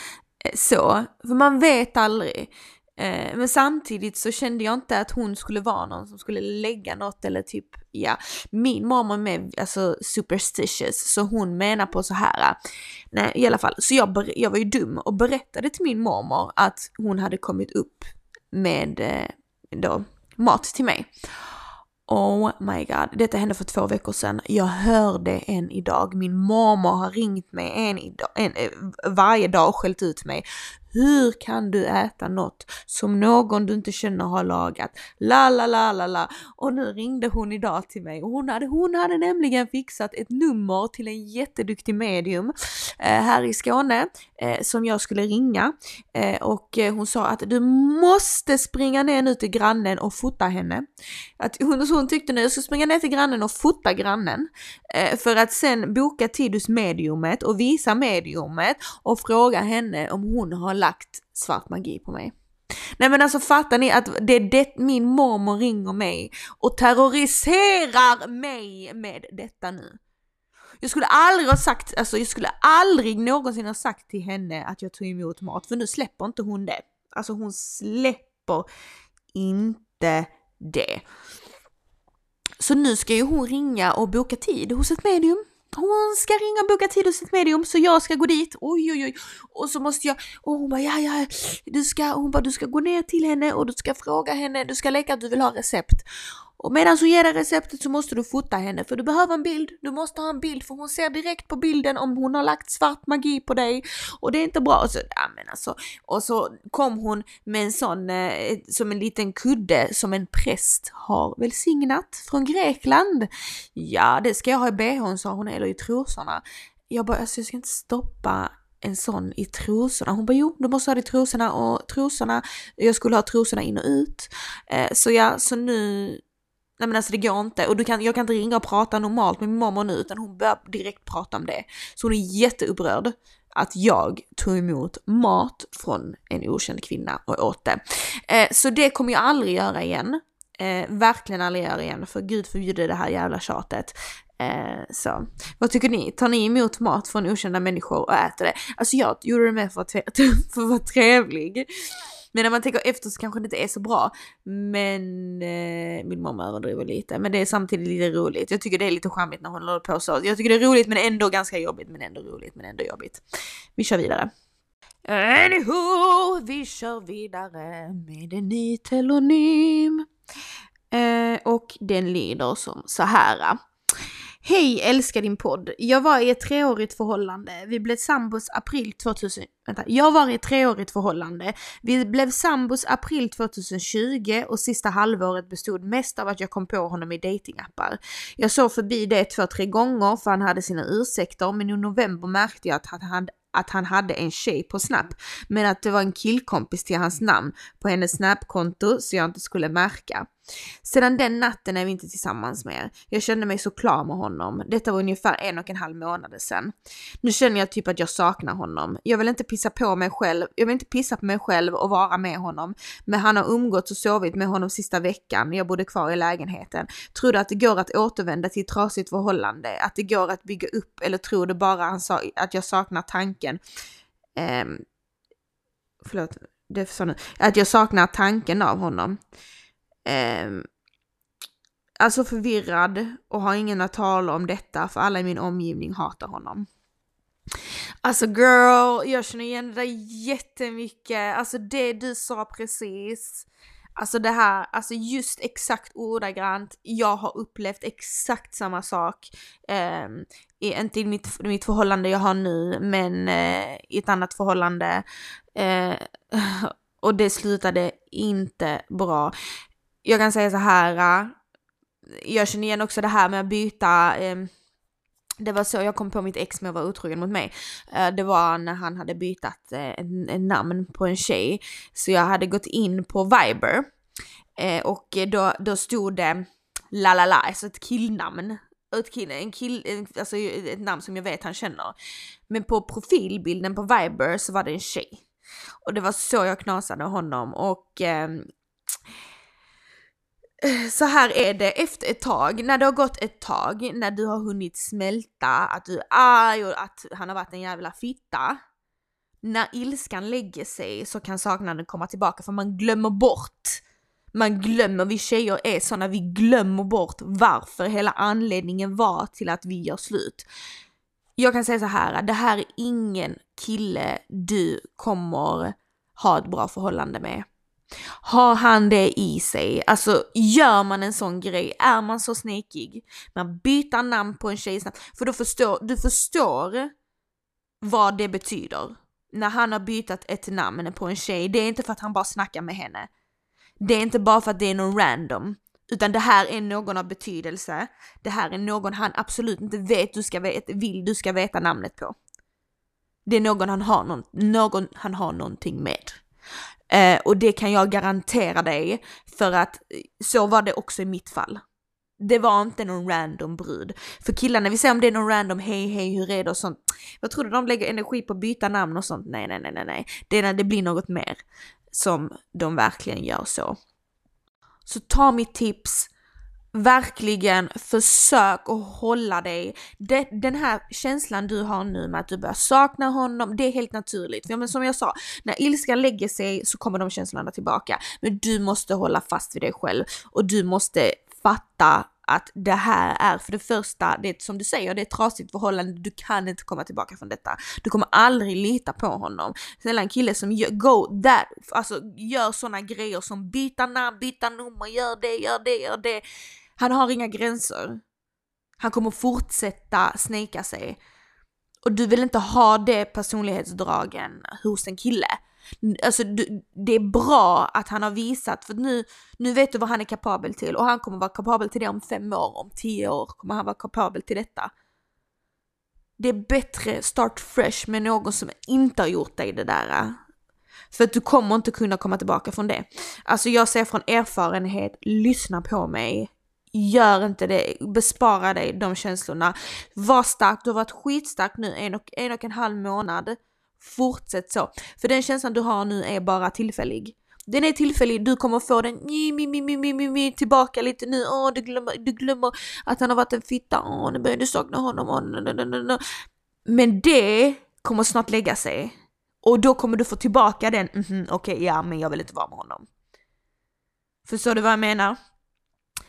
eh, så. För man vet aldrig. Eh, men samtidigt så kände jag inte att hon skulle vara någon som skulle lägga något eller typ, ja, min mamma är med, alltså superstitious, så hon menar på så här, eh, nej i alla fall, så jag, jag var ju dum och berättade till min mormor att hon hade kommit upp med då mat till mig. Oh my god, detta hände för två veckor sedan. Jag hörde en idag. Min mormor har ringt mig en, idag, en eh, varje dag och skällt ut mig. Hur kan du äta något som någon du inte känner har lagat? La la la la la. Och nu ringde hon idag till mig och hon hade, hon hade nämligen fixat ett nummer till en jätteduktig medium eh, här i Skåne eh, som jag skulle ringa eh, och eh, hon sa att du måste springa ner nu till grannen och fota henne. Att hon, hon tyckte nu jag ska springa ner till grannen och fota grannen Eh, för att sen boka tid hos mediumet och visa mediumet och fråga henne om hon har lagt svart magi på mig. Nej men alltså fattar ni att det är det min mormor ringer mig och terroriserar mig med detta nu. Jag skulle aldrig ha sagt, alltså jag skulle aldrig någonsin ha sagt till henne att jag tog emot mat för nu släpper inte hon det. Alltså hon släpper inte det. Så nu ska ju hon ringa och boka tid hos ett medium hon ska ringa och boka tid hos ett medium så jag ska gå dit. Oj, oj, oj. Och så måste jag, och hon bara, ja, ja, du ska, hon bara, du ska gå ner till henne och du ska fråga henne, du ska leka att du vill ha recept. Och medan hon ger dig receptet så måste du fota henne för du behöver en bild. Du måste ha en bild för hon ser direkt på bilden om hon har lagt svart magi på dig och det är inte bra. Och så, ja, men alltså, och så kom hon med en sån, eh, som en liten kudde som en präst har välsignat från Grekland. Ja, det ska jag ha i bhn sa hon, eller i trosorna. Jag bara, alltså jag ska inte stoppa en sån i trosorna. Hon bara jo, du måste ha det i trosorna och trosorna, jag skulle ha trosorna in och ut. Eh, så ja, så nu Nej men alltså det går inte och du kan, jag kan inte ringa och prata normalt med min mormor nu utan hon börjar direkt prata om det. Så hon är jätteupprörd att jag tog emot mat från en okänd kvinna och åt det. Eh, så det kommer jag aldrig göra igen. Eh, verkligen aldrig göra igen för gud förbjuder det här jävla tjatet. Eh, så vad tycker ni? Tar ni emot mat från okända människor och äter det? Alltså jag gjorde det med för att, för att vara trevlig. Men när man tänker efter så kanske det inte är så bra. Men eh, min mamma överdriver lite. Men det är samtidigt lite roligt. Jag tycker det är lite charmigt när hon håller på så. Jag tycker det är roligt men ändå ganska jobbigt. Men ändå roligt men ändå jobbigt. Vi kör vidare. Anywho, vi kör vidare med en ny telonym. Eh, och den lyder som så här. Hej, älskar din podd. Jag var i ett treårigt förhållande. Vi blev sambos april 2000... Vänta. Jag var i ett treårigt förhållande. Vi blev sambos april 2020 och sista halvåret bestod mest av att jag kom på honom i datingappar. Jag såg förbi det två, tre gånger för han hade sina ursäkter men i november märkte jag att han hade att han hade en tjej på Snap, men att det var en killkompis till hans namn på hennes Snap-konto så jag inte skulle märka. Sedan den natten är vi inte tillsammans mer. Jag kände mig så klar med honom. Detta var ungefär en och en halv månad sedan. Nu känner jag typ att jag saknar honom. Jag vill inte pissa på mig själv. Jag vill inte pissa på mig själv och vara med honom. Men han har umgåtts och sovit med honom sista veckan. Jag bodde kvar i lägenheten. Tror du att det går att återvända till ett trasigt förhållande? Att det går att bygga upp? Eller tror du bara han sa att jag saknar tanken? Um, förlåt, det är nu. Att jag saknar tanken av honom. Eh, alltså förvirrad och har ingen att tala om detta för alla i min omgivning hatar honom. Alltså girl, jag känner igen dig jättemycket. Alltså det du sa precis. Alltså det här, alltså just exakt ordagrant. Jag har upplevt exakt samma sak. Eh, inte i mitt, mitt förhållande jag har nu, men eh, i ett annat förhållande. Eh, och det slutade inte bra jag kan säga så här, äh, jag känner igen också det här med att byta ehm, det var så jag kom på mitt ex med att vara otrogen mot mig. Äh, det var när han hade bytt eh, en namn på en tjej. Så jag hade gått in på Viber eh, och då, då stod det la la la, alltså ett killnamn. Ett, kill, en kill, alltså ett namn som jag vet han känner. Men på profilbilden på Viber så var det en tjej. Och det var så jag knasade honom och eh, så här är det efter ett tag, när det har gått ett tag, när du har hunnit smälta att du är arg och att han har varit en jävla fitta. När ilskan lägger sig så kan saknaden komma tillbaka för man glömmer bort. Man glömmer, vi tjejer är sådana, vi glömmer bort varför hela anledningen var till att vi gör slut. Jag kan säga så här, det här är ingen kille du kommer ha ett bra förhållande med. Har han det i sig? Alltså gör man en sån grej, är man så snikig? Man byter namn på en tjej snabbt. för då förstår, du förstår vad det betyder. När han har bytt ett namn på en tjej, det är inte för att han bara snackar med henne. Det är inte bara för att det är någon random. Utan det här är någon av betydelse. Det här är någon han absolut inte vet du ska veta, vill du ska veta namnet på. Det är någon han har, någon, någon han har någonting med. Eh, och det kan jag garantera dig för att eh, så var det också i mitt fall. Det var inte någon random brud. För killarna, vi säger om det är någon random hej hej hur är det och sånt. Vad tror du de lägger energi på att byta namn och sånt? Nej, nej, nej, nej, nej. Det är när det blir något mer som de verkligen gör så. Så ta mitt tips, verkligen försök att hålla dig. Det, den här känslan du har nu med att du börjar sakna honom, det är helt naturligt. För men som jag sa, när ilskan lägger sig så kommer de känslorna tillbaka. Men du måste hålla fast vid dig själv och du måste fatta att det här är för det första, det är som du säger, det är ett trasigt förhållande, du kan inte komma tillbaka från detta. Du kommer aldrig lita på honom. Snälla en kille som gör, go that, alltså gör sådana grejer som byta namn, byta nummer, gör det, gör det, gör det han har inga gränser. Han kommer fortsätta sneka sig. Och du vill inte ha det personlighetsdragen hos en kille. Alltså det är bra att han har visat, för nu, nu vet du vad han är kapabel till och han kommer vara kapabel till det om fem år, om tio år kommer han vara kapabel till detta. Det är bättre start fresh med någon som inte har gjort dig det där. För att du kommer inte kunna komma tillbaka från det. Alltså jag säger från erfarenhet, lyssna på mig gör inte det, bespara dig de känslorna. Var stark, du har varit skitstark nu en och, en och en halv månad. Fortsätt så. För den känslan du har nu är bara tillfällig. Den är tillfällig, du kommer få den mi, mi, mi, mi, mi, mi, tillbaka lite nu. Åh, du glömmer, du glömmer att han har varit en fitta. Åh, nu börjar du sakna honom. Åh, no, no, no, no. Men det kommer snart lägga sig. Och då kommer du få tillbaka den, mm -hmm, okej okay, ja men jag vill inte vara med honom. Förstår du vad jag menar?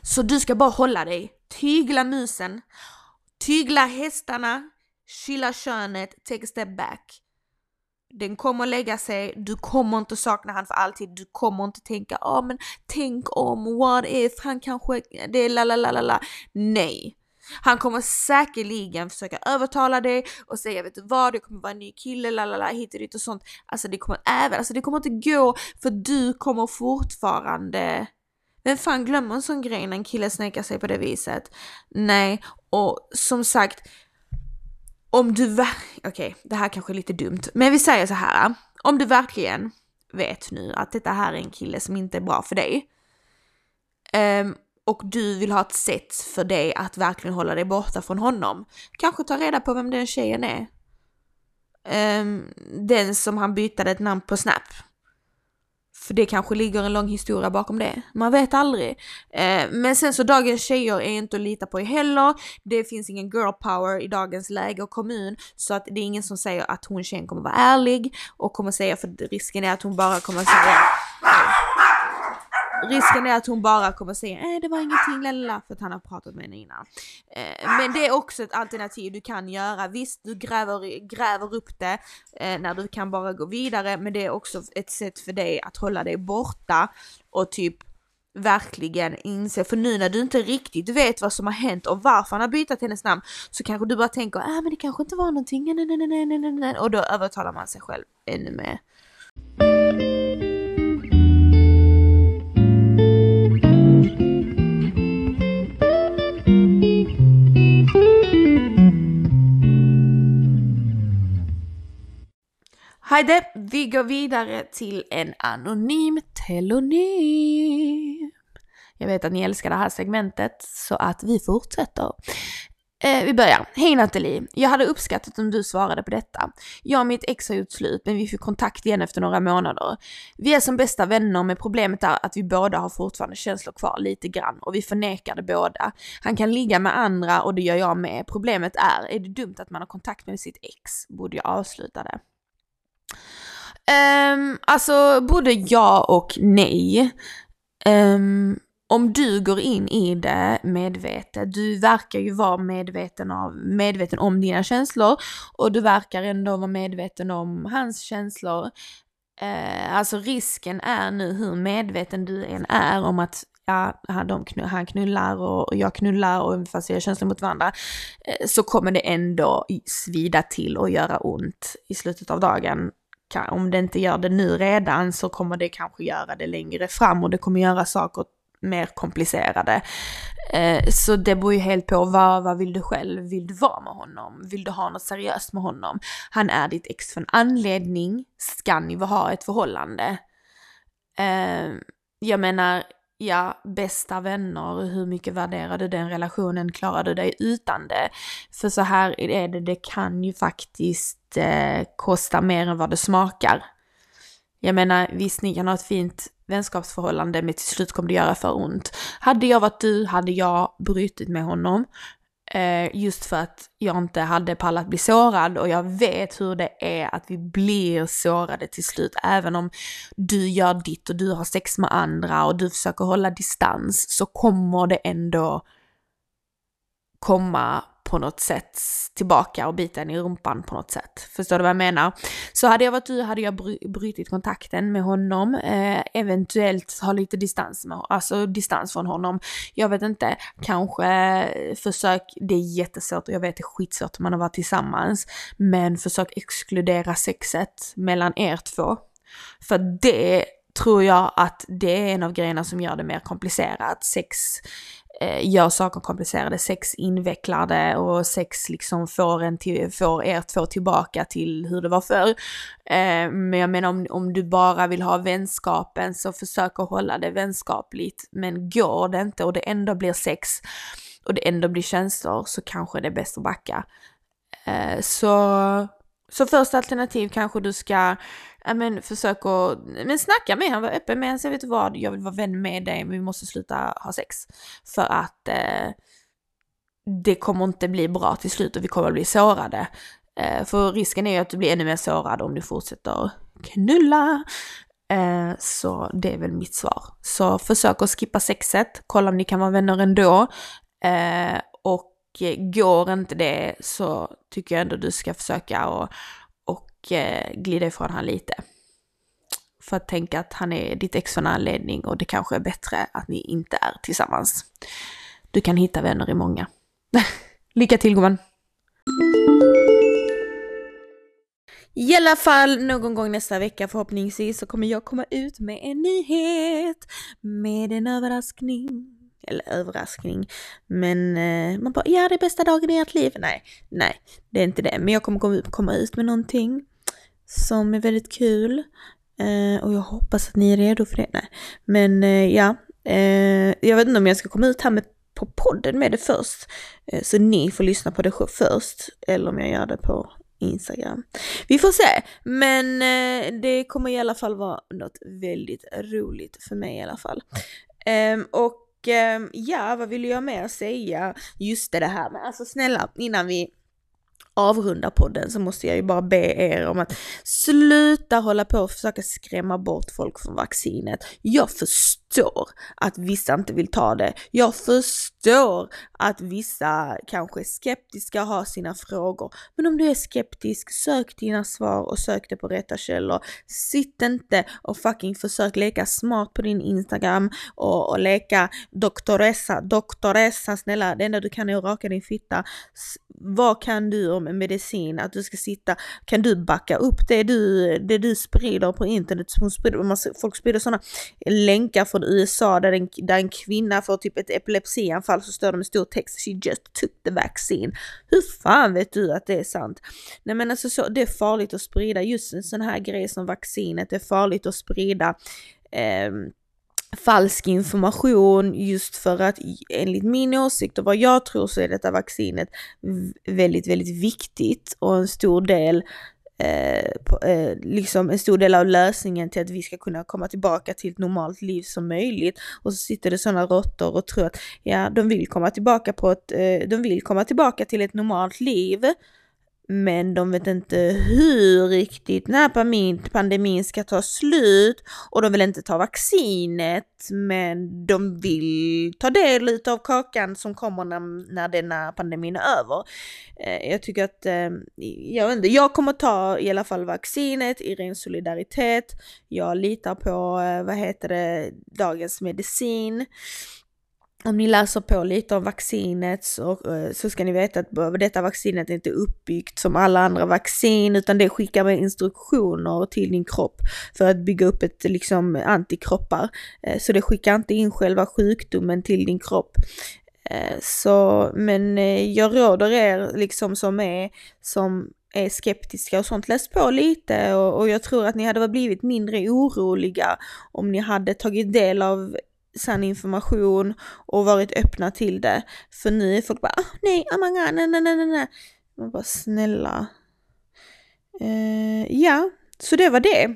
Så du ska bara hålla dig, tygla musen, tygla hästarna, chilla könet, take a step back. Den kommer lägga sig, du kommer inte sakna han för alltid, du kommer inte tänka ja oh, men tänk om, what if, han kanske, det är la la la la la. Nej. Han kommer säkerligen försöka övertala dig och säga vet du vad, det kommer vara en ny kille, la la la, hit och dit och sånt. Alltså det kommer även, alltså det kommer inte gå för du kommer fortfarande vem fan glömmer en sån grej när en kille snäckar sig på det viset? Nej, och som sagt, om du okej, okay, det här kanske är lite dumt, men vi säger så här. Om du verkligen vet nu att detta här är en kille som inte är bra för dig um, och du vill ha ett sätt för dig att verkligen hålla dig borta från honom, kanske ta reda på vem den tjejen är. Um, den som han bytade ett namn på Snap. För det kanske ligger en lång historia bakom det. Man vet aldrig. Eh, men sen så dagens tjejer är inte att lita på heller. Det finns ingen girl power i dagens läge och kommun. Så att det är ingen som säger att hon tjejen kommer vara ärlig och kommer säga för risken är att hon bara kommer säga risken är att hon bara kommer säga nej det var ingenting lalla för att han har pratat med henne innan. Eh, men det är också ett alternativ du kan göra. Visst, du gräver, gräver upp det eh, när du kan bara gå vidare, men det är också ett sätt för dig att hålla dig borta och typ verkligen inse, för nu när du inte riktigt vet vad som har hänt och varför han har bytt hennes namn så kanske du bara tänker, äh, men det kanske inte var någonting, nej, nej, nej, nej, nej, nej. och då övertalar man sig själv ännu mer. Hajde, vi går vidare till en anonym telonym. Jag vet att ni älskar det här segmentet så att vi fortsätter. Eh, vi börjar. Hej Nathalie! Jag hade uppskattat om du svarade på detta. Jag och mitt ex har gjort slut men vi fick kontakt igen efter några månader. Vi är som bästa vänner men problemet är att vi båda har fortfarande känslor kvar lite grann och vi förnekar det båda. Han kan ligga med andra och det gör jag med. Problemet är, är det dumt att man har kontakt med sitt ex? Borde jag avsluta det? Um, alltså både ja och nej. Um, om du går in i det medvetet, du verkar ju vara medveten, av, medveten om dina känslor och du verkar ändå vara medveten om hans känslor. Uh, alltså risken är nu hur medveten du än är om att ja, han, knull, han knullar och jag knullar och fast vi har känslor mot varandra, eh, så kommer det ändå svida till och göra ont i slutet av dagen. Om det inte gör det nu redan så kommer det kanske göra det längre fram och det kommer göra saker mer komplicerade. Eh, så det beror ju helt på vad, vad vill du själv? Vill du vara med honom? Vill du ha något seriöst med honom? Han är ditt ex för en anledning. Ska ni ha ett förhållande? Eh, jag menar, ja, bästa vänner, hur mycket värderar du den relationen, klarar du dig utan det? För så här är det, det kan ju faktiskt eh, kosta mer än vad det smakar. Jag menar, visst ni kan ha ett fint vänskapsförhållande men till slut kommer det göra för ont. Hade jag varit du hade jag brutit med honom. Eh, just för att jag inte hade pallat bli sårad och jag vet hur det är att vi blir sårade till slut. Även om du gör ditt och du har sex med andra och du försöker hålla distans så kommer det ändå komma på något sätt tillbaka och bita en i rumpan på något sätt. Förstår du vad jag menar? Så hade jag varit du hade jag brutit kontakten med honom, eh, eventuellt ha lite distans, med, alltså distans från honom. Jag vet inte, kanske försök, det är jättesvårt och jag vet det är skitsvårt om man har varit tillsammans, men försök exkludera sexet mellan er två. För det tror jag att det är en av grejerna som gör det mer komplicerat. Sex eh, gör saker komplicerade, sex invecklade och sex liksom får, en till, får er två tillbaka till hur det var förr. Eh, men jag menar om, om du bara vill ha vänskapen så försök att hålla det vänskapligt. Men går det inte och det ändå blir sex och det ändå blir känslor så kanske det är bäst att backa. Eh, så, så första alternativ kanske du ska ja men försök att, men snacka med honom, var öppen med honom, säg vet du vad, jag vill vara vän med dig men vi måste sluta ha sex. För att eh, det kommer inte bli bra till slut och vi kommer att bli sårade. Eh, för risken är ju att du blir ännu mer sårad om du fortsätter knulla. Eh, så det är väl mitt svar. Så försök att skippa sexet, kolla om ni kan vara vänner ändå. Eh, Eh, går inte det så tycker jag ändå du ska försöka och, och eh, glida ifrån han lite. För att tänka att han är ditt ex för en anledning och det kanske är bättre att ni inte är tillsammans. Du kan hitta vänner i många. Lycka till gumman! I alla fall någon gång nästa vecka förhoppningsvis så kommer jag komma ut med en nyhet med en överraskning. Eller överraskning, men eh, man bara ja det är bästa dagen i ert liv. Nej, nej, det är inte det. Men jag kommer komma ut med någonting som är väldigt kul. Eh, och jag hoppas att ni är redo för det. Nej, men eh, ja, eh, jag vet inte om jag ska komma ut här med på podden med det först. Eh, så ni får lyssna på det först. Eller om jag gör det på Instagram. Vi får se, men eh, det kommer i alla fall vara något väldigt roligt för mig i alla fall. Ehm, och Ehm, ja, vad vill jag mer säga? Just det, det här med, alltså snälla, innan vi avrunda podden så måste jag ju bara be er om att sluta hålla på och försöka skrämma bort folk från vaccinet. Jag förstår att vissa inte vill ta det. Jag förstår att vissa kanske är skeptiska och har sina frågor. Men om du är skeptisk, sök dina svar och sök det på rätta källor. Sitt inte och fucking försök leka smart på din Instagram och, och leka doktoressa, doktoressa, snälla det enda du kan är att raka din fitta. Vad kan du om medicin? Att du ska sitta, kan du backa upp det du, det du sprider på internet? folk sprider sådana länkar från USA där en, där en kvinna får typ ett epilepsianfall så står det med stor text “She just took the vaccine”. Hur fan vet du att det är sant? Nej men alltså så, det är farligt att sprida just en sån här grej som vaccinet, det är farligt att sprida eh, falsk information just för att enligt min åsikt och vad jag tror så är detta vaccinet väldigt, väldigt viktigt och en stor del Eh, på, eh, liksom en stor del av lösningen till att vi ska kunna komma tillbaka till ett normalt liv som möjligt. Och så sitter det sådana råttor och tror att ja, de vill komma tillbaka på ett, eh, de vill komma tillbaka till ett normalt liv. Men de vet inte hur riktigt när pandemin ska ta slut och de vill inte ta vaccinet men de vill ta del av kakan som kommer när, när denna pandemin är över. Eh, jag tycker att, eh, jag vet inte, jag kommer ta i alla fall vaccinet i ren solidaritet. Jag litar på, eh, vad heter det, dagens medicin om ni läser på lite om vaccinet så, eh, så ska ni veta att detta vaccinet är inte uppbyggt som alla andra vaccin utan det skickar med instruktioner till din kropp för att bygga upp ett liksom antikroppar. Eh, så det skickar inte in själva sjukdomen till din kropp. Eh, så, men jag råder er liksom som är, som är skeptiska och sånt, läs på lite och, och jag tror att ni hade blivit mindre oroliga om ni hade tagit del av sann information och varit öppna till det. För nu är folk bara, oh, nej, oh my god, nej, nej, nej, nej. Man bara, snälla. Uh, ja, så det var det.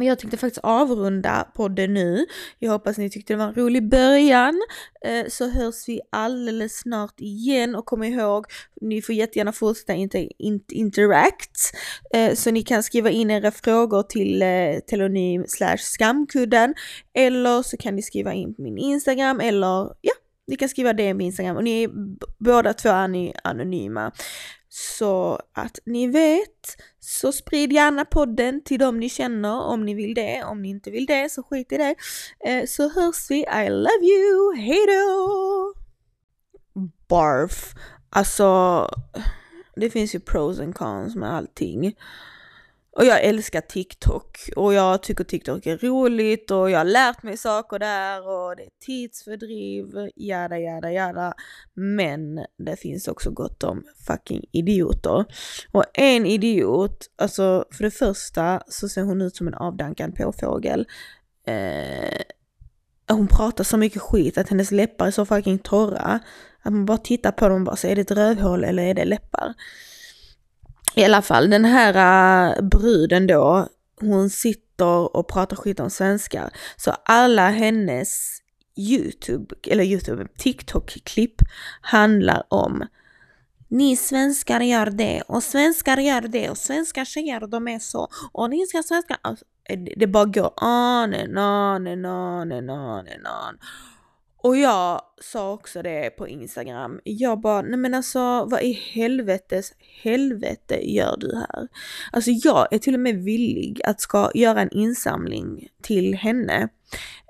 Men jag tänkte faktiskt avrunda podden nu. Jag hoppas ni tyckte det var en rolig början. Eh, så hörs vi alldeles snart igen och kom ihåg, ni får jättegärna fortsätta inter, interact. Eh, så ni kan skriva in era frågor till eh, telonym slash skamkudden. Eller så kan ni skriva in på min Instagram eller ja, ni kan skriva det på Instagram och ni är båda två anonyma. Så att ni vet, så sprid gärna podden till dem ni känner om ni vill det. Om ni inte vill det så skit i det. Eh, så hörs vi, I love you, hejdå! Barf. Alltså, det finns ju pros and cons med allting. Och jag älskar TikTok och jag tycker TikTok är roligt och jag har lärt mig saker där och det är tidsfördriv, jada jada jada. Men det finns också gott om fucking idioter. Och en idiot, alltså för det första så ser hon ut som en avdankad påfågel. Eh, hon pratar så mycket skit att hennes läppar är så fucking torra. Att man bara tittar på dem och bara så är det ett rövhål eller är det läppar? I alla fall den här äh, bruden då, hon sitter och pratar skit om svenskar. Så alla hennes YouTube, eller YouTube, TikTok-klipp handlar om ni svenskar gör det och svenskar gör det och svenska tjejer de är så och ni ska svenskar... Alltså, eh, det bara går on and on and on and on and on. Och jag sa också det på Instagram. Jag bara, nej men alltså vad i helvetes helvete gör du här? Alltså jag är till och med villig att ska göra en insamling till henne.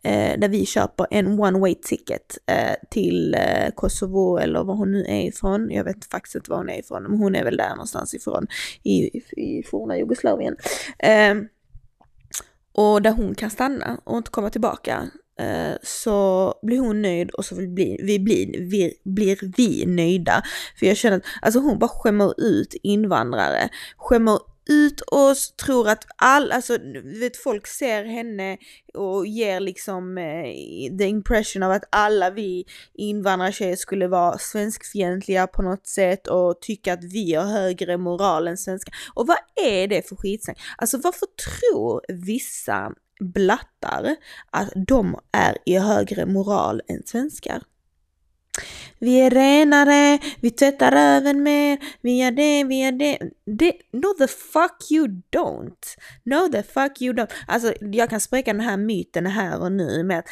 Eh, där vi köper en one way ticket eh, till eh, Kosovo eller var hon nu är ifrån. Jag vet faktiskt inte var hon är ifrån, men hon är väl där någonstans ifrån i, i forna Jugoslavien. Eh, och där hon kan stanna och inte komma tillbaka. Eh, så blir hon nöjd och så blir vi, blir, vi, blir vi nöjda. För jag känner att alltså hon bara skämmer ut invandrare, skämmer ut oss, tror att all, alltså vet folk ser henne och ger liksom eh, the impression av att alla vi invandrartjejer skulle vara svenskfientliga på något sätt och tycka att vi har högre moral än svenskar. Och vad är det för skitsnack? Alltså varför tror vissa blattar att de är i högre moral än svenskar. Vi är renare, vi tvättar röven mer, vi gör det, vi gör det. det. No the fuck you don't. No the fuck you don't. Alltså jag kan spräcka den här myten här och nu med att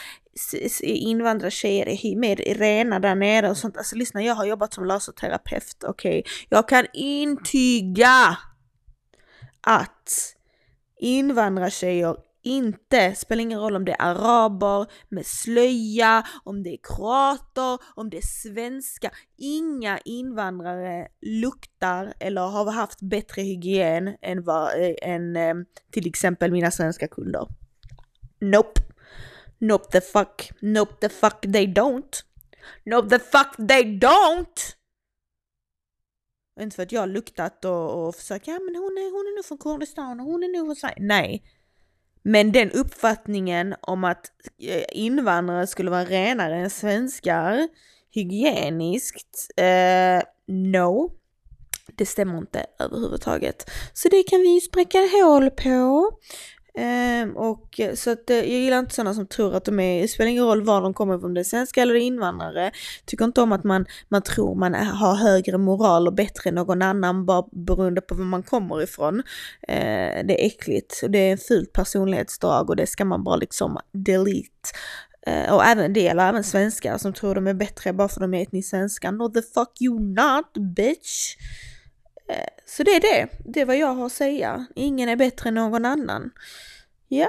invandrartjejer är mer rena där nere och sånt. Alltså lyssna, jag har jobbat som laserterapeut, okej. Okay? Jag kan intyga att invandrartjejer inte, spelar ingen roll om det är araber med slöja, om det är kroater, om det är svenskar. Inga invandrare luktar eller har haft bättre hygien än, vad, eh, än eh, till exempel mina svenska kunder. Nope. Nope the fuck. Nope the fuck they don't. Nope the fuck they don't! Inte för att jag har luktat och, och försökt, ja men hon är, hon är nog från Kurdistan och hon är nog från Sverige. Nej. Men den uppfattningen om att eh, invandrare skulle vara renare än svenskar hygieniskt, eh, no. Det stämmer inte överhuvudtaget. Så det kan vi ju spräcka hål på. Ehm, och eh, så att eh, jag gillar inte sådana som tror att de är, det spelar ingen roll var de kommer ifrån, om det är svenska eller invandrare. Tycker inte om att man, man tror man har högre moral och bättre än någon annan bara beroende på var man kommer ifrån. Eh, det är äckligt, och det är en fult personlighetsdrag och det ska man bara liksom delete. Eh, och även det gäller även svenskar som tror de är bättre bara för att de är etniskt svenskar. No the fuck you not bitch! Eh, så det är det. Det är vad jag har att säga. Ingen är bättre än någon annan. Ja.